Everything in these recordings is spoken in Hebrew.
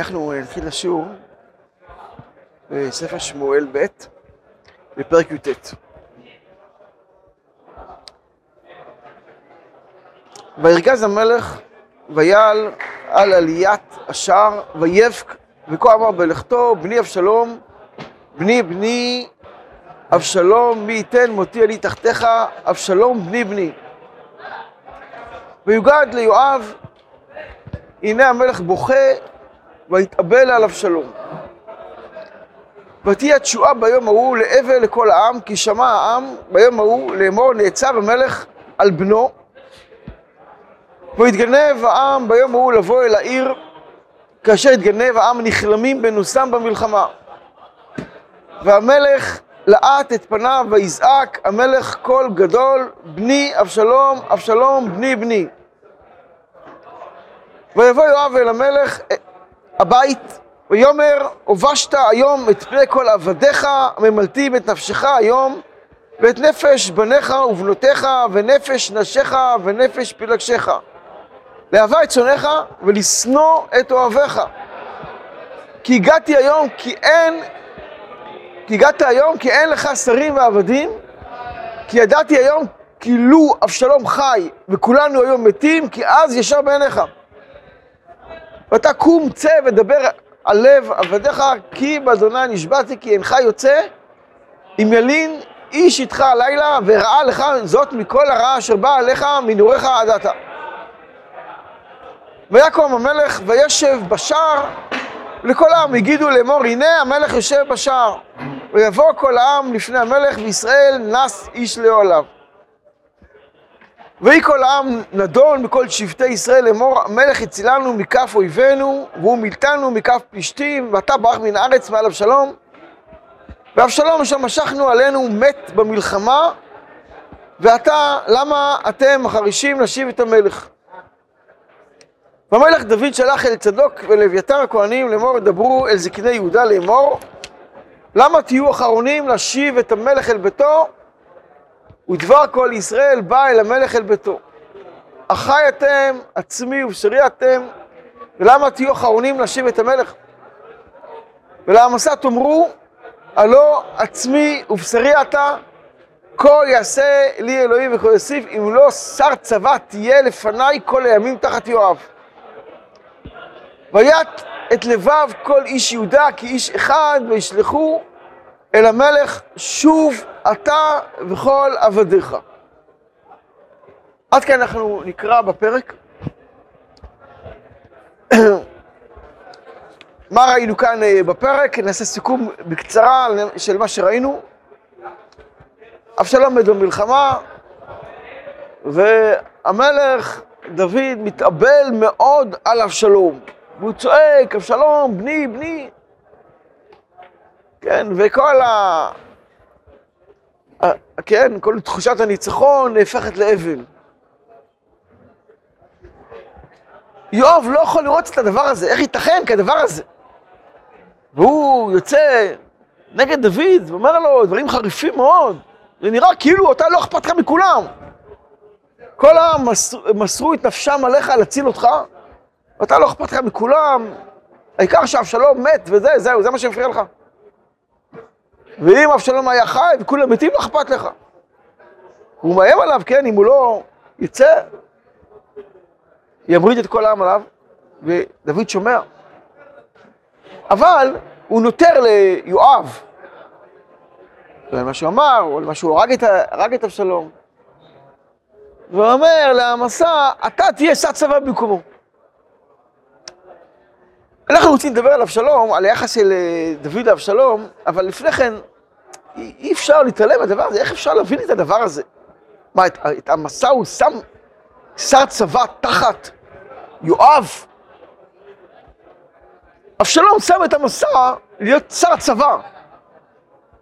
אנחנו נתחיל לשיעור בספר שמואל ב', בפרק י"ט. וירגז המלך ויעל על עליית השער ויבק וכה אמר בלכתו בני אבשלום בני בני אבשלום מי ייתן מותי עלי תחתיך אבשלום בני בני ויוגד ליואב הנה המלך בוכה ויתאבל על אבשלום. ותהיה תשועה ביום ההוא לאבל לכל העם, כי שמע העם ביום ההוא לאמור נעצר המלך על בנו. ויתגנב העם ביום ההוא לבוא אל העיר, כאשר התגנב העם נכלמים בנוסם במלחמה. והמלך לאט את פניו ויזעק המלך קול גדול, בני אבשלום, אבשלום, בני בני. ויבוא יואב אל המלך הבית, ויאמר, הובשת היום את פני כל עבדיך, הממלטים את נפשך היום, ואת נפש בניך ובנותיך, ונפש נשיך, ונפש פלגשיך. לאהבה את שונאיך, ולשנוא את אוהביך. כי הגעתי היום, כי אין, כי הגעת היום, כי אין לך שרים ועבדים, כי ידעתי היום, כי לו אבשלום חי, וכולנו היום מתים, כי אז ישר בעיניך. ואתה קום צא ודבר על לב עבדיך, כי באדוני נשבעתי כי אינך יוצא, אם ילין איש איתך הלילה, וראה לך זאת מכל הרעה אשר באה עליך מנעוריך עד עתה. ויקום המלך וישב בשער, ולכל העם הגידו לאמור, הנה המלך יושב בשער. ויבוא כל העם לפני המלך, וישראל נס איש לאוהליו. ויהי כל העם נדון בכל שבטי ישראל לאמור המלך הצילנו מכף אויבינו והוא מילתנו מכף פלישתים ואתה ברח מן הארץ מעל אבשלום. ואבשלום אשר משכנו עלינו מת במלחמה ועתה למה אתם מחרישים להשיב את המלך? והמלך דוד שלח אל צדוק ואל אביתר הכהנים לאמור דברו אל זקני יהודה לאמור למה תהיו אחרונים להשיב את המלך אל ביתו ודבר כל ישראל בא אל המלך אל ביתו. אחי אתם, עצמי ובשרי אתם, ולמה תהיו אחרונים להשיב את המלך? ולעמסה תאמרו, הלא עצמי ובשרי אתה, כה יעשה לי אלוהים וכה יוסיף, אם לא שר צבא תהיה לפניי כל הימים תחת יואב. ויט את לבב כל איש יהודה כי איש אחד, וישלחו אל המלך שוב אתה וכל עבדיך. עד כאן אנחנו נקרא בפרק. מה ראינו כאן בפרק? נעשה סיכום בקצרה של מה שראינו. אבשלום עומד במלחמה, והמלך דוד מתאבל מאוד על אבשלום. והוא צועק, אבשלום, בני, בני. כן, וכל ה... כן, כל תחושת הניצחון נהפכת לאבל. יואב לא יכול לראות את הדבר הזה, איך ייתכן כדבר הזה? והוא יוצא נגד דוד ואומר לו דברים חריפים מאוד. זה נראה כאילו אתה לא אכפת לך מכולם. כל העם מסר, מסרו את נפשם עליך להציל אותך, ואתה לא אכפת לך מכולם. העיקר שאבשלום מת וזה, זהו, זה מה שמפריע לך. ואם אבשלום היה חי וכולם מתים, לא אכפת לך. הוא מאיים עליו, כן, אם הוא לא יצא, ימריד את כל העם עליו, ודוד שומע. אבל הוא נותר ליואב, למה שהוא אמר, או למה שהוא הרג את, הרג את אבשלום. והוא אומר לעמסה, אתה תהיה שר צבא במקומו. אנחנו רוצים לדבר על אבשלום, על היחס של דוד לאבשלום, אבל לפני כן, אי אפשר להתעלם מהדבר הזה, איך אפשר להבין את הדבר הזה? מה, את, את המסע הוא שם שר צבא תחת יואב? אבשלום שם את המסע להיות שר צבא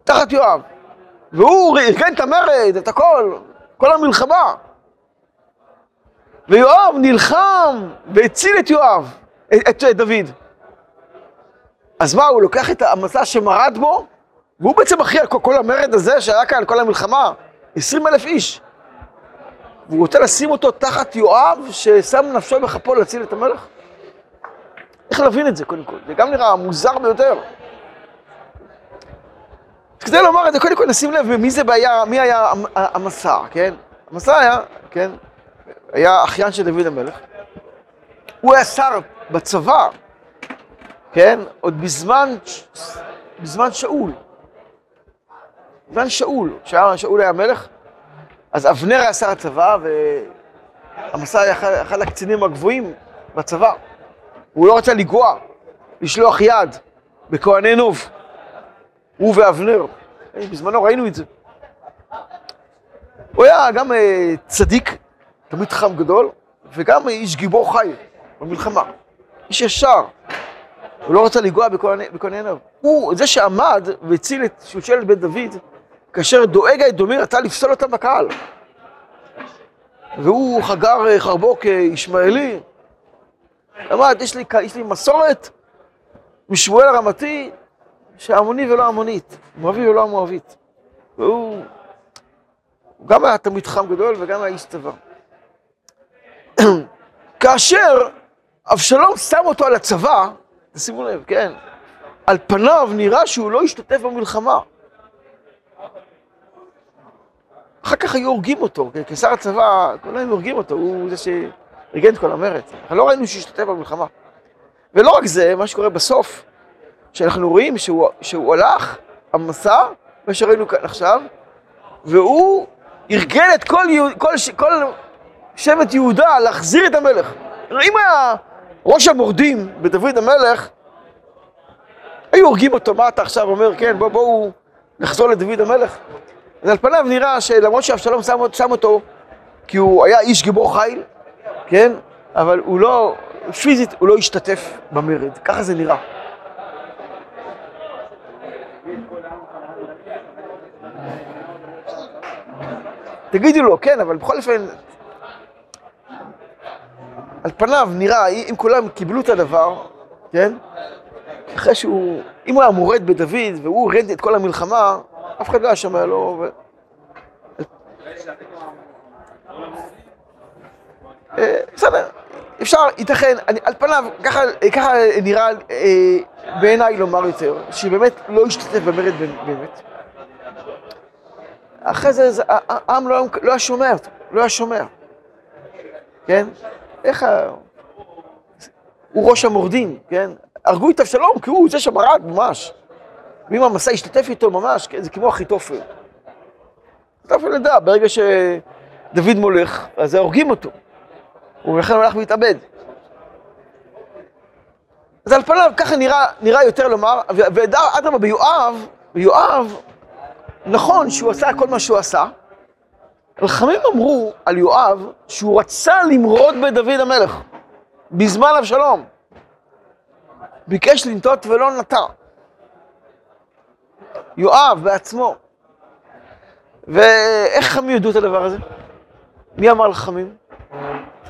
תחת יואב, והוא ארגן את המרד, את הכל, כל המלחמה. ויואב נלחם והציל את יואב, את, את דוד. אז מה, הוא לוקח את המסע שמרד בו, והוא בעצם אחראי על כל המרד הזה שהיה כאן, כל המלחמה, 20 אלף איש. והוא רוצה לשים אותו תחת יואב, ששם נפשו בכפו להציל את המלך? איך להבין את זה קודם כל, זה גם נראה מוזר ביותר. כדי לומר את זה, קודם כל נשים לב מי זה היה, מי היה המסע, כן? המסע היה, כן, היה אחיין של דוד המלך. הוא היה שר בצבא, כן? עוד בזמן, בזמן שאול. בזמן שאול, שאול היה מלך, אז אבנר היה שר הצבא, והמסע היה אחד, הקצינים הגבוהים בצבא. הוא לא רצה לגוע, לשלוח יד בכהני נוב. הוא ואבנר. בזמנו ראינו את זה. הוא היה גם אה, צדיק, תמיד חם גדול, וגם איש גיבור חי במלחמה. איש ישר. הוא לא רצה לנגוע בכהני עיניו. הוא זה שעמד והציל את שושלת בית דוד, כאשר דואג האדומי רצה לפסול אותם בקהל. והוא חגר אה, חרבו כישמעאלי. אמר, יש לי, יש לי מסורת משמואל הרמתי, שעמוני ולא עמונית, מואבי ולא מואבית. והוא הוא גם היה תמיד חם גדול וגם היה איש צבא. כאשר אבשלום שם אותו על הצבא, תשימו לב, כן, על פניו נראה שהוא לא השתתף במלחמה. אחר כך היו הורגים אותו, כשר הצבא, כולם היו הורגים אותו, הוא זה שארגן את כל המרד. אבל לא ראינו שהוא השתתף במלחמה. ולא רק זה, מה שקורה בסוף, שאנחנו רואים שהוא, שהוא הלך, המסע, מה שראינו כאן עכשיו, והוא ארגן את כל, כל, כל שבט יהודה להחזיר את המלך. אם היה ראש המורדים בדוד המלך, היו הורגים אותו, מה אתה עכשיו אומר, כן, בואו בוא נחזור לדוד המלך? אז על פניו נראה שלמרות שאבשלום שם, שם אותו, כי הוא היה איש גיבור חיל, כן, אבל הוא לא, פיזית הוא לא השתתף במרד, ככה זה נראה. תגידו לו, כן, אבל בכל אופן, על פניו נראה, אם כולם קיבלו את הדבר, כן? אחרי שהוא, אם הוא היה מורד בדוד והוא הרד את כל המלחמה, אף אחד לא היה שומע לו. ו... אה, בסדר, אפשר, ייתכן, על פניו, ככה נראה אה, בעיניי לומר יותר, שבאמת לא השתתף במרד באמת. אחרי זה העם לא, לא היה שומע אותו, לא היה שומע. כן? איך ה... הוא ראש המורדים, כן? הרגו את אבשלום כי הוא זה שמרד ממש. ואם המסע השתתף איתו ממש, כן? זה כמו אחיתופל. אחיתופל ידע, ברגע שדוד מולך, אז הורגים אותו. ולכן הוא הלך להתאבד. אז על פניו ככה נראה, נראה יותר לומר, ואדרבה ביואב, ביואב נכון שהוא עשה כל מה שהוא עשה, חכמים אמרו על יואב שהוא רצה למרוד בדוד המלך בזמן אבשלום. ביקש לנטות ולא נטע. יואב בעצמו. ואיך חכמים ידעו את הדבר הזה? מי אמר לחכמים?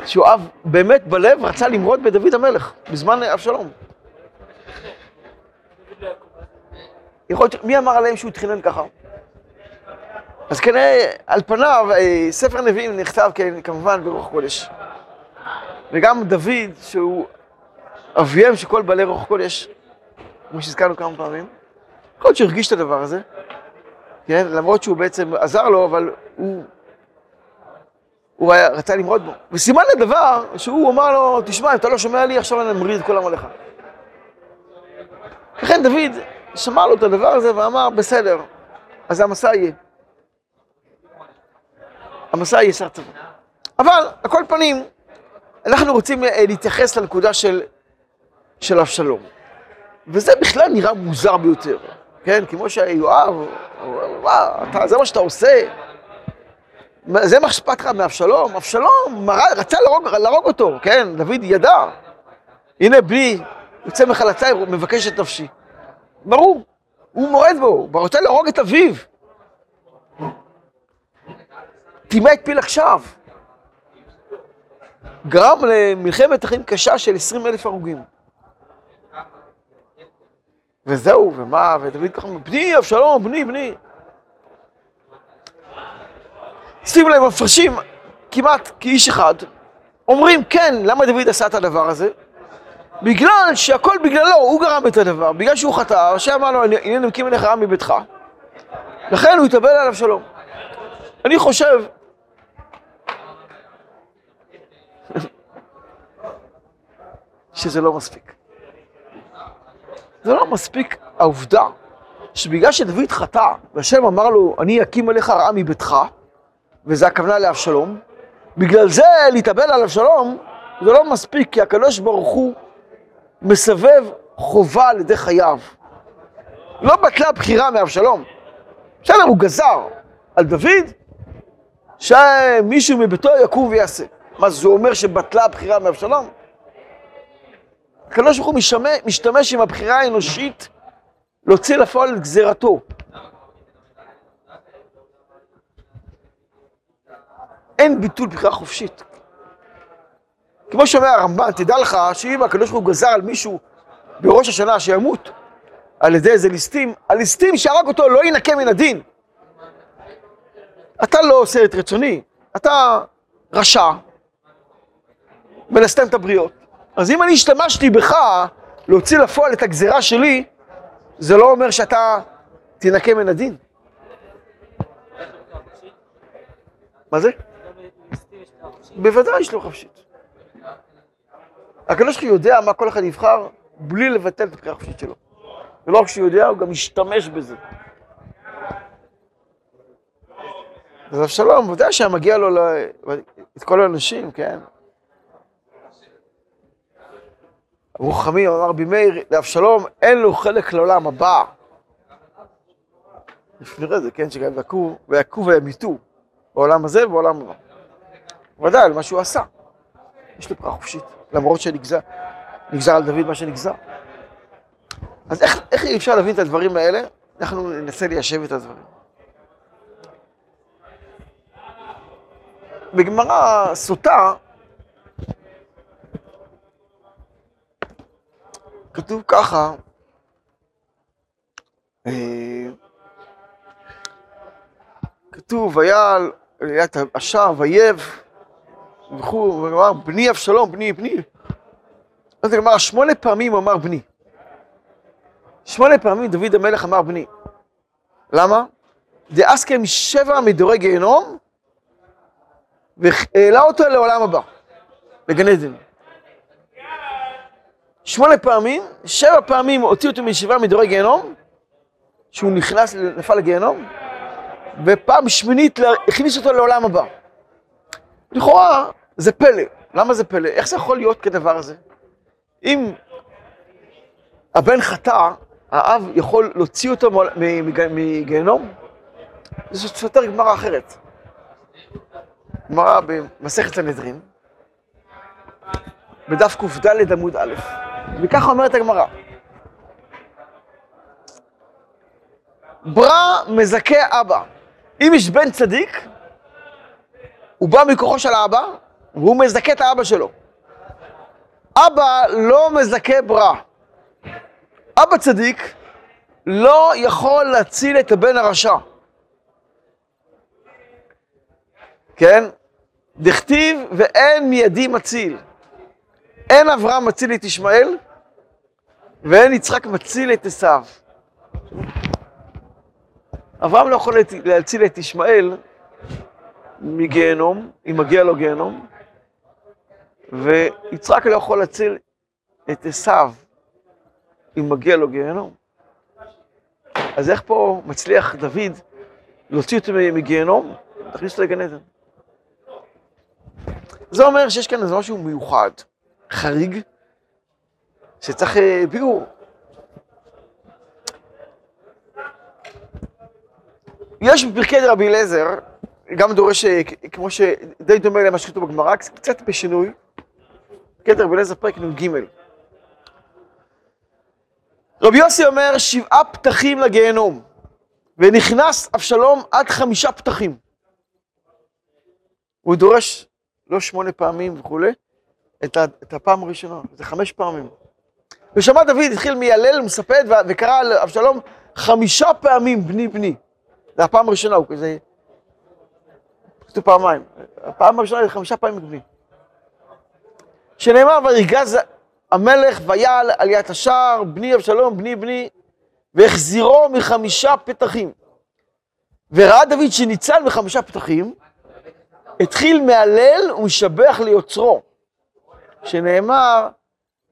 שיואב באמת בלב רצה למרוד בדוד המלך בזמן אבשלום. יכול להיות, מי אמר עליהם שהוא תכנן ככה? אז כנראה, על פניו, אה, ספר נביאים נכתב כן, כמובן ברוח קודש. וגם דוד, שהוא אביהם של כל בעלי רוח קודש, כמו שהזכרנו כמה פעמים, יכול להיות שהוא את הדבר הזה, כן? למרות שהוא בעצם עזר לו, אבל הוא, הוא היה, רצה למרוד בו. וסימן לדבר שהוא אמר לו, תשמע, אם אתה לא שומע לי, עכשיו אני מוריד את כל עליך. לכן דוד שמע לו את הדבר הזה ואמר, בסדר, אז המסע יהיה. המסע יהיה שר צבא. אבל, על כל פנים, אנחנו רוצים אה, להתייחס לנקודה של, של אבשלום. וזה בכלל נראה מוזר ביותר, כן? כמו שיואב, וואו, זה מה שאתה עושה? זה מה שאכפת לך מאבשלום? אבשלום רצה להרוג, להרוג אותו, כן? דוד ידע. הנה בני יוצא מחלצה, הוא מבקש את נפשי. ברור, הוא מורד בו, הוא רוצה להרוג את אביו. טימא את פיל עכשיו. גרם למלחמת אחים קשה של 20 אלף הרוגים. וזהו, ומה, ודוד ככה, בני, אבשלום, בני, בני. שימו לב, מפרשים כמעט כאיש אחד, אומרים, כן, למה דוד עשה את הדבר הזה? בגלל שהכל בגללו, הוא גרם את הדבר, בגלל שהוא חטא, השם אמר לו, הנה נמקים אליך עם מביתך, לכן הוא התאבל עליו שלום. אני חושב שזה לא מספיק. זה לא מספיק העובדה שבגלל שדוד חטא, והשם אמר לו, אני אקים עליך רעה מביתך, וזה הכוונה לאבשלום, בגלל זה להתאבל על אבשלום, זה לא מספיק, כי הקדוש ברוך הוא מסבב חובה על ידי חייו. לא בטלה בחירה מאבשלום. בסדר, הוא גזר על דוד שמישהו מביתו יקום ויעשה. מה זה אומר שבטלה הבחירה מאבשלום? הקדוש ברוך הוא משתמש, עם הבחירה האנושית להוציא לפועל את גזירתו. אין ביטול בחירה חופשית. כמו שאומר הרמב"ן, תדע לך שאם הקדוש ברוך הוא גזר על מישהו בראש השנה שימות על ידי איזה ליסטים, הליסטים שהרג אותו לא ינקה מן הדין. אתה לא עושה את רצוני, אתה רשע, מלסתם את הבריות. אז אם אני השתמשתי בך להוציא לפועל את הגזירה שלי, זה לא אומר שאתה תנקה מן הדין. מה זה? בוודאי יש לו חופשית. הקדוש ברוך הוא יודע מה כל אחד יבחר בלי לבטל את הבחירה החופשית שלו. ולא רק שהוא יודע, הוא גם משתמש בזה. אז אבשלום, ודאי שהיה מגיע לו את כל האנשים, כן? רוחמי, אמר רבי מאיר, לאבשלום אין לו חלק לעולם הבא. נראה את זה, כן, שגם יקו, ויקו וימיתו בעולם הזה ובעולם הבא. ודאי, על מה שהוא עשה. יש לו בחירה חופשית, למרות שנגזר על דוד מה שנגזר. אז איך, איך אי אפשר להבין את הדברים האלה? אנחנו ננסה ליישב את הדברים. בגמרא סוטה, כתוב ככה, אה, כתוב, היה, היה את השער וייב, וכו', הוא אמר, בני אבשלום, בני, בני. אז הוא אמר, שמונה פעמים אמר בני. שמונה פעמים דוד המלך אמר בני. למה? דאסקם שבע מדורי גיהנום, והעלה אותו לעולם הבא, לגן עדן. שמונה פעמים, שבע פעמים הוציא אותו משבעה מדורי גיהנום, שהוא נכנס, נפל לגיהנום, ופעם שמינית הכניס אותו לעולם הבא. לכאורה זה פלא. למה זה פלא? איך זה יכול להיות כדבר הזה? אם הבן חטא, האב יכול להוציא אותו מגיהנום? זה סותר גמרא אחרת. גמרא במסכת סנהדרין, בדף קד עמוד א', וככה אומרת הגמרא. ברא מזכה אבא. אם יש בן צדיק, הוא בא מכוחו של האבא, והוא מזכה את האבא שלו. אבא לא מזכה ברא. אבא צדיק לא יכול להציל את הבן הרשע. כן? דכתיב ואין מידי מציל. אין אברהם מציל את ישמעאל, ואין יצחק מציל את עשיו. אברהם לא יכול להציל את ישמעאל מגיהנום, אם מגיע לו גיהנום, ויצחק לא יכול להציל את עשיו, אם מגיע לו גיהנום. אז איך פה מצליח דוד להוציא אותו מגיהנום? תכניס אותו לגן עדן. זה אומר שיש כאן איזה משהו מיוחד, חריג, שצריך אה, ביאור. יש בפרקי רבי אליעזר, גם דורש, אה, כמו שדי דומה למה שכתוב בגמרא, קצת בשינוי, פרקי רבי אליעזר פרק נ"ג. רבי יוסי אומר שבעה פתחים לגיהנום, ונכנס אבשלום עד חמישה פתחים. הוא דורש לא שמונה פעמים וכולי, את, הפעם הראשונה, זה חמש פעמים. ושמע דוד, התחיל מיילל, מספד, וקרא לאבשלום חמישה פעמים בני בני. זה הפעם הראשונה, הוא כזה... כתוב פעמיים. הפעם הראשונה זה חמישה פעמים בני. שנאמר, ויגז המלך ויעל עליית השער, בני אבשלום, בני בני, והחזירו מחמישה פתחים. וראה דוד שניצל מחמישה פתחים, התחיל מהלל ומשבח ליוצרו, שנאמר,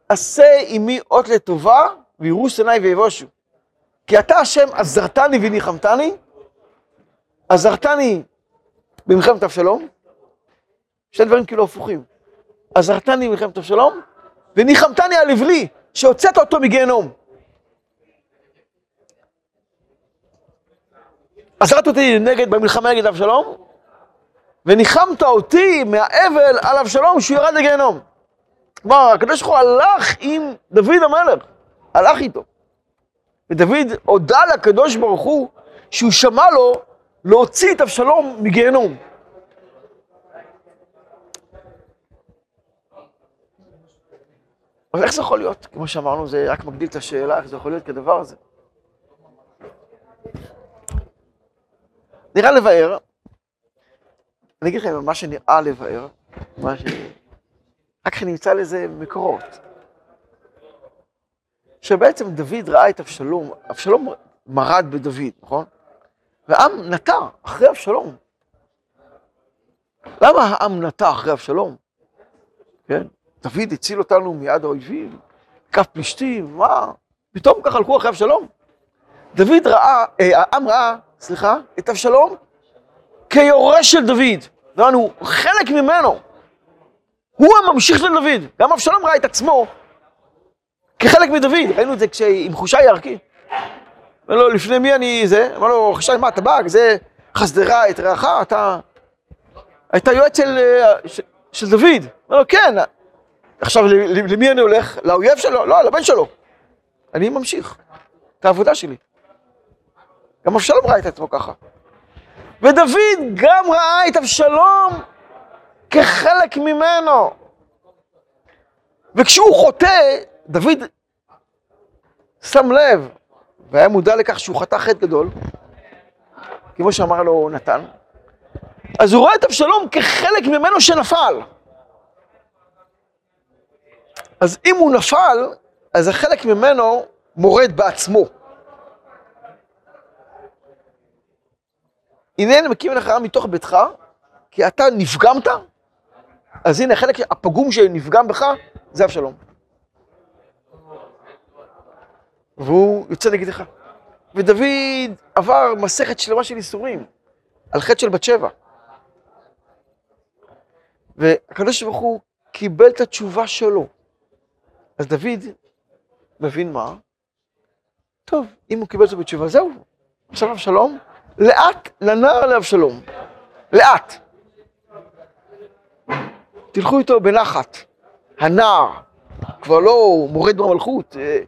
עשה עמי אות לטובה, ויראו שני ויבושו. כי אתה השם עזרתני וניחמתני, עזרתני במלחמת אבשלום, שני דברים כאילו הפוכים. עזרתני במלחמת אבשלום, וניחמתני על לבלי, שהוצאת אותו מגיהנום. עזרת אותי נגד, במלחמה נגד אבשלום, וניחמת אותי מהאבל על אבשלום שהוא ירד לגיהנום. כלומר, הקדוש ברוך הוא הלך עם דוד המלך, הלך איתו. ודוד הודה לקדוש ברוך הוא שהוא שמע לו להוציא את אבשלום מגיהנום. אז איך זה יכול להיות? כמו שאמרנו, זה רק מגדיל את השאלה, איך זה יכול להיות כדבר הזה. נראה לבאר, אני אגיד לכם מה שנראה לבאר, מה ש... רק נמצא לזה מקורות. שבעצם דוד ראה את אבשלום, אבשלום מרד בדוד, נכון? והעם נטע אחרי אבשלום. למה העם נטע אחרי אבשלום? כן? דוד הציל אותנו מיד האויבים, כף פלישתים, מה? פתאום ככה הלכו אחרי אבשלום? דוד ראה, אה, העם ראה, סליחה, את אבשלום כיורש של דוד. דהיינו, חלק ממנו. הוא הממשיך של דוד. גם אבשלום ראה את עצמו כחלק מדוד. ראינו את זה עם חושי ירקי. אמר לו, לפני מי אני זה? אמר לו, חשי, מה, אתה בא? זה חסדרה את רעך? אתה... היית יועץ של, אה, של דוד. אמר לו, כן. עכשיו, למי אני הולך? לאויב שלו? לא, לבן שלו. אני ממשיך את העבודה שלי. גם אבשלום ראה את עצמו ככה. ודוד גם ראה את אבשלום כחלק ממנו. וכשהוא חוטא, דוד שם לב, והיה מודע לכך שהוא חטא חטא גדול, כמו שאמר לו נתן, אז הוא רואה את אבשלום כחלק ממנו שנפל. אז אם הוא נפל, אז החלק ממנו מורד בעצמו. הנה אני מקים לך מתוך ביתך, כי אתה נפגמת, אז הנה החלק הפגום שנפגם בך, זה אבשלום. והוא יוצא נגדך. ודוד עבר מסכת שלמה של איסורים, על חטא של בת שבע. והקדוש ברוך הוא קיבל את התשובה שלו. אז דוד מבין מה? טוב, אם הוא קיבל את זה בתשובה, זהו. עכשיו אבשלום, לאט לנער לאבשלום. לאט. תלכו איתו בנחת. הנער כבר לא מורד במלכות, אה,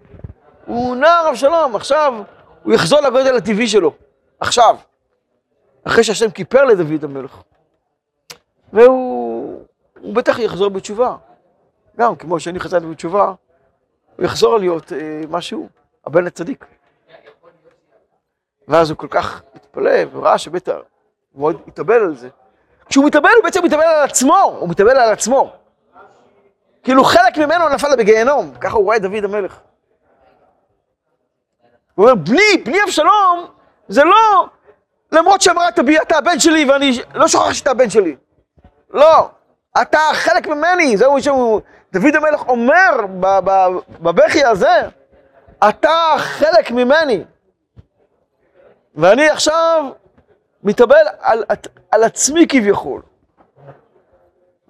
הוא נער אבשלום, עכשיו הוא יחזור לגודל הטבעי שלו. עכשיו. אחרי שהשם כיפר לדוד המלך. והוא בטח יחזור בתשובה. גם כמו שאני חזרתי בתשובה, הוא יחזור להיות אה, משהו, הבן הצדיק. ואז הוא כל כך התפלא וראה. הוא מאוד התאבל על זה. כשהוא מתאבל, הוא בעצם מתאבל על עצמו, הוא מתאבל על עצמו. כאילו חלק ממנו נפל בגיהנום, ככה הוא רואה דוד המלך. הוא אומר, בני, בני אבשלום, זה לא, למרות שאמרת בי, אתה הבן שלי ואני לא שוכח שאתה הבן שלי. לא, אתה חלק ממני, זהו שהוא, דוד המלך אומר בבכי הזה, אתה חלק ממני. ואני עכשיו מתאבל על, על עצמי כביכול.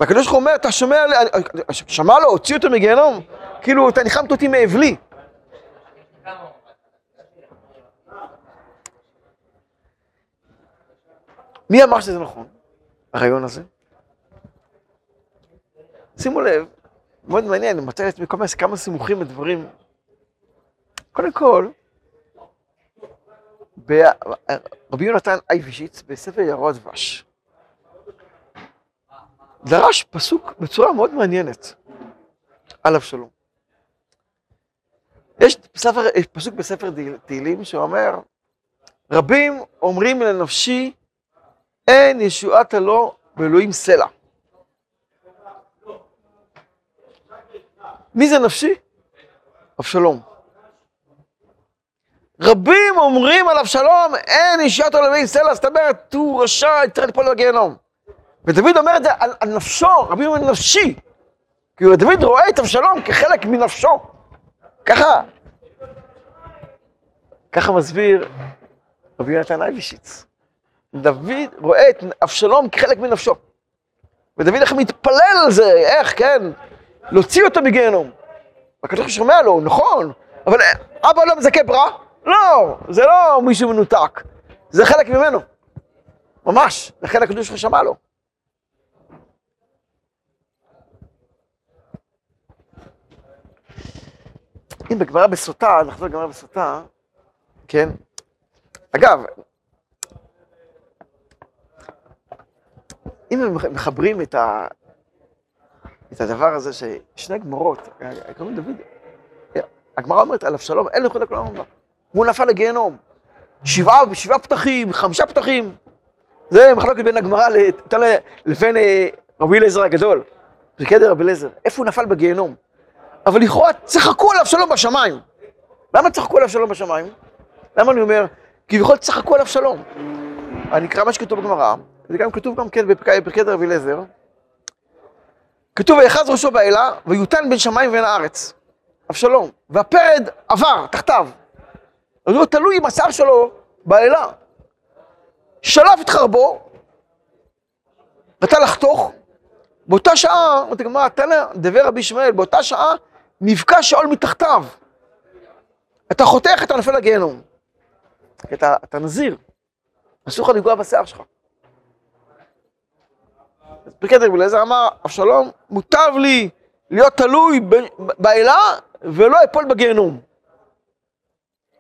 והקדוש ברוך הוא אומר, אתה שומע, שמע לו, הוציא אותו מגיהנום, כאילו אתה ניחמת אותי מאבלי. מי אמר שזה נכון, הרעיון הזה? שימו לב, מאוד מעניין, אני מצא לעצמי כל כמה סימוכים לדברים. קודם כל, רבי יונתן אייבשיץ בספר ירוע דבש. דרש פסוק בצורה מאוד מעניינת על אבשלום. יש בספר, פסוק בספר תהילים שאומר, רבים אומרים לנפשי, אין ישועת הלא באלוהים סלע. מי זה נפשי? אבשלום. רבים אומרים על אבשלום, אין אישיות עולמי סלע, זאת אומרת, הוא רשע, צריך ליפול לגיהנום. ודוד אומר את זה על, על נפשו, רבים אומרים נפשי. כי דוד רואה את אבשלום כחלק מנפשו. ככה, ככה מסביר רבי יונתן אייבשיץ. דוד רואה את אבשלום כחלק מנפשו. ודוד איך מתפלל על זה, איך, כן, להוציא אותו מגיהנום. הקדוש שומע לו, נכון, אבל אבא לא מזכה ברע? לא, זה לא מישהו מנותק, זה חלק ממנו. ממש, לכן הקדוש שלך שמע לו. אם בגמרא בסוטה, נחזור לגמרא בסוטה, כן? אגב, אם הם מחברים את, ה... את הדבר הזה ששני גמרות, קוראים דוד, הגמרא אומרת על אבשלום, אין לו חלק לעולם. והוא נפל לגיהנום. שבעה, שבעה פתחים, חמישה פתחים. זה מחלוקת בין הגמרא לבין אה, רבי אליעזר הגדול. זה קדר רבי אליעזר. איפה הוא נפל בגיהנום? אבל לכאורה צחקו על אבשלום בשמיים. למה צחקו על אבשלום בשמיים? למה אני אומר? כביכול צחקו על אבשלום. אני אקרא מה שכתוב בגמרא, זה גם כתוב גם כן בפרקי רבי אליעזר. כתוב, ויחז ראשו באלה, ויותן בין שמיים ובין הארץ. אבשלום. והפרד עבר תחתיו. אז הוא תלוי עם השיער שלו באלה. שלף את חרבו, רצה לחתוך, באותה שעה, אומרת הגמרא, תנא דבר רבי ישמעאל, באותה שעה נבקע שאול מתחתיו. אתה חותך, אתה נופל לגיהנום. אתה, אתה נזיר, אסור לך לפגוע בשיער שלך. אז פרקי אליעזר אמר, אבשלום, מוטב לי להיות תלוי באלה ולא אפול בגיהנום.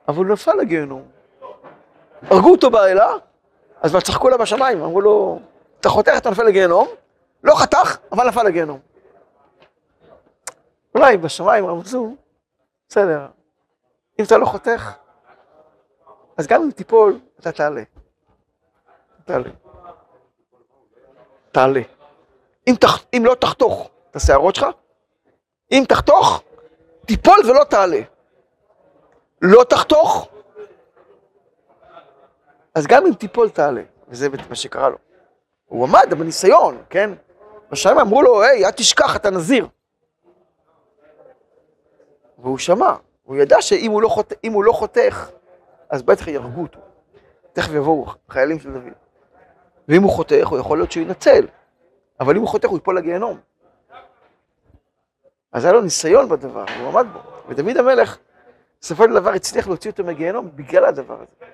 אבל הוא נפל לגיהנום. הרגו אותו באלה, אז כבר צחקו לה בשמיים, אמרו לו, אתה חותך, אתה נופל לגיהנום, לא חתך, אבל נפל לגיהנום. אולי בשמיים רמזו, בסדר, אם אתה לא חותך, אז גם אם תיפול, אתה תעלה. תעלה. תעלה. אם, תח... אם לא תחתוך את השערות שלך, אם תחתוך, תיפול ולא תעלה. לא תחתוך, אז גם אם תיפול תעלה, וזה מה שקרה לו. הוא עמד בניסיון, כן? בשם אמרו לו, היי, אל תשכח, אתה נזיר. והוא שמע, הוא ידע שאם הוא לא, חות... הוא לא חותך, אז בטח יהרגו אותו. תכף יבואו חיילים של דוד. ואם הוא חותך, הוא יכול להיות שהוא ינצל. אבל אם הוא חותך, הוא ייפול לגיהנום. אז היה לו ניסיון בדבר, הוא עמד בו. ודוד המלך, בסופו של דבר הצליח להוציא אותו מגיהנום בגלל הדבר הזה.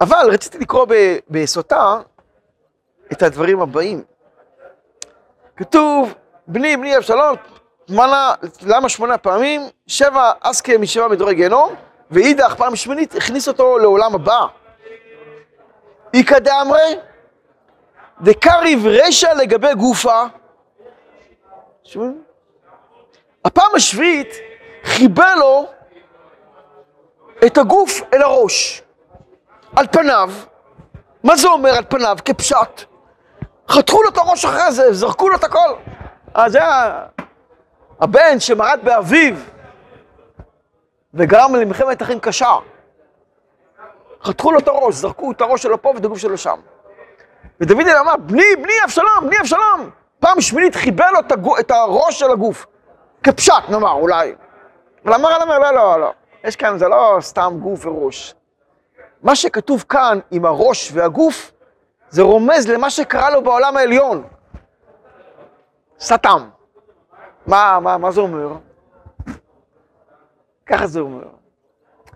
אבל רציתי לקרוא בסוטה את הדברים הבאים. כתוב, בני בני אבשלום, מנה, למה שמונה פעמים? שבע אסקה משבע מדורי גיהנום, ואידך פעם שמינית הכניס אותו לעולם הבא. איכא דאמרי, דקריב רשע לגבי גופה. שומעים? הפעם השביעית חיבר לו את הגוף אל הראש. על פניו, מה זה אומר על פניו? כפשט. חתכו לו את הראש אחרי זה, זרקו לו את הכל. אז זה הבן שמרד באביו וגרם למלחמת אחים קשה. חתכו לו את הראש, זרקו את הראש שלו פה ואת הגוף שלו שם. ודוד אמר, בני, בני אבשלום, בני אבשלום. פעם שמינית חיבר לו את, את הראש של הגוף. כפשט, נאמר, אולי. אבל אמר על לא, לא, לא. יש כאן, זה לא סתם גוף וראש. מה שכתוב כאן עם הראש והגוף, זה רומז למה שקרה לו בעולם העליון. סתם. מה, מה, מה זה אומר? ככה זה אומר.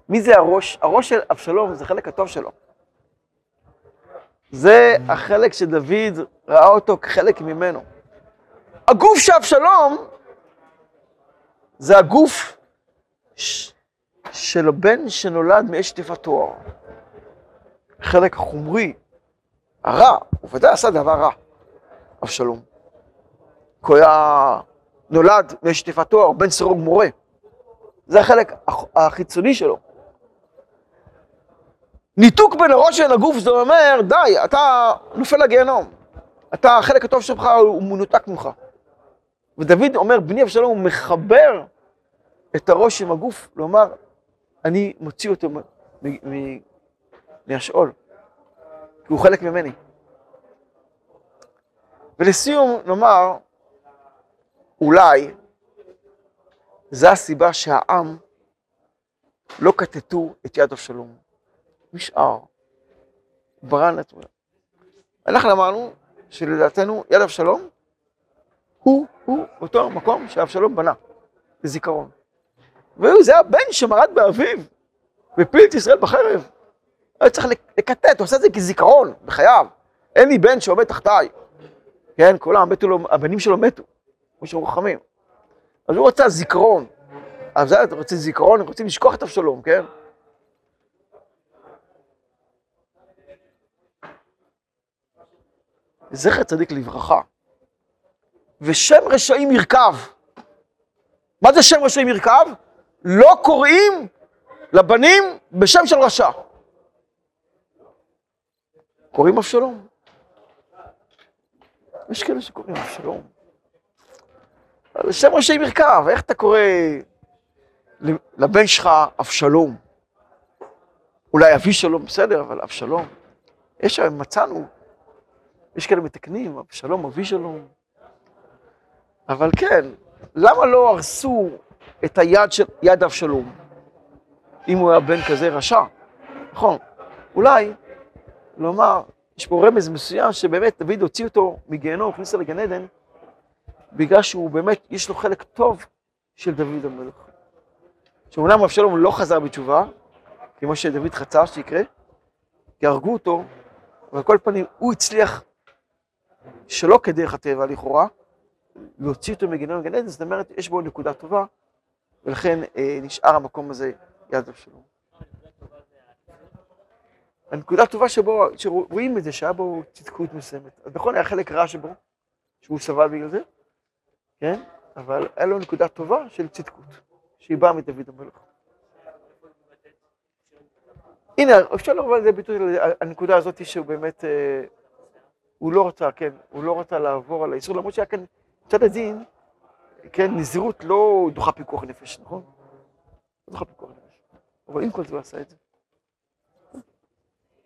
מי זה הראש? הראש של אבשלום זה החלק הטוב שלו. זה החלק שדוד ראה אותו כחלק ממנו. הגוף של אבשלום זה הגוף. של הבן שנולד מאש תיבת תואר. החלק החומרי, הרע, הוא ודאי עשה דבר רע, אבשלום. כי הוא היה נולד מאש תיבת תואר, בן סרוג מורה. זה החלק החיצוני שלו. ניתוק בין הראש של הגוף זה אומר, די, אתה נופל לגיהנום. אתה, החלק הטוב שלך הוא מנותק ממך. ודוד אומר, בני אבשלום, הוא מחבר את הראש עם הגוף, לומר, אני מוציא אותו מהשאול, כי הוא חלק ממני. ולסיום נאמר, אולי זו הסיבה שהעם לא כתתו את יד אבשלום. נשאר. ברא נתונה. אנחנו אמרנו שלדעתנו יד אבשלום הוא, הוא אותו מקום שאבשלום בנה, בזיכרון. וזה הבן שמרד באביו, והפיל את ישראל בחרב. היה צריך לקטט, הוא עושה את זה כזיכרון בחייו. אין לי בן שעומד תחתיי. כן, כולם מתו לו, הבנים שלו מתו, כמו שהם רוחמים. אז הוא רוצה זיכרון. אז זה, אתה רוצה זיכרון, הם רוצים לשכוח את אבשלום, כן? זכר צדיק לברכה. ושם רשעים ירכב. מה זה שם רשעים ירכב? לא קוראים לבנים בשם של רשע. קוראים אבשלום. יש כאלה שקוראים אבשלום. זה שם רשעים ירכב, איך אתה קורא לבן שלך אבשלום? אולי אבי שלום, בסדר, אבל אבשלום. יש, מצאנו, יש כאלה מתקנים, אבשלום, אבי שלום. אבל כן, למה לא הרסו את היד של יד אבשלום, אם הוא היה בן כזה רשע? נכון, אולי לומר, יש פה רמז מסוים שבאמת דוד הוציא אותו מגיהנום, הכניס אותו לגן עדן, בגלל שהוא באמת, יש לו חלק טוב של דוד המלך. שאומנם אבשלום לא חזר בתשובה, כמו שדוד חצה שיקרה, כי הרגו אותו, אבל כל פנים הוא הצליח שלא כדרך הטבע לכאורה, להוציא אותו לגן עדן, זאת אומרת, יש בו נקודה טובה, ולכן אה, נשאר המקום הזה יד אבשלום. הנקודה הטובה שבו, שרואים את זה, שהיה בו צדקות מסוימת. אז נכון, היה חלק רע שבו, שהוא סבל בגלל זה, כן? אבל היה לו נקודה טובה של צדקות, שהיא באה מדוד המלך. הנה, אפשר לומר על זה ביטוי, הנקודה הזאת שהוא באמת, אה, הוא לא רצה, כן, הוא לא רצה לעבור על האיסור, למרות שהיה כאן מצד הדין, כן, נזירות לא דוחה פיקוח נפש, נכון? לא דוחה פיקוח נפש. אבל עם כל זה הוא עשה את זה.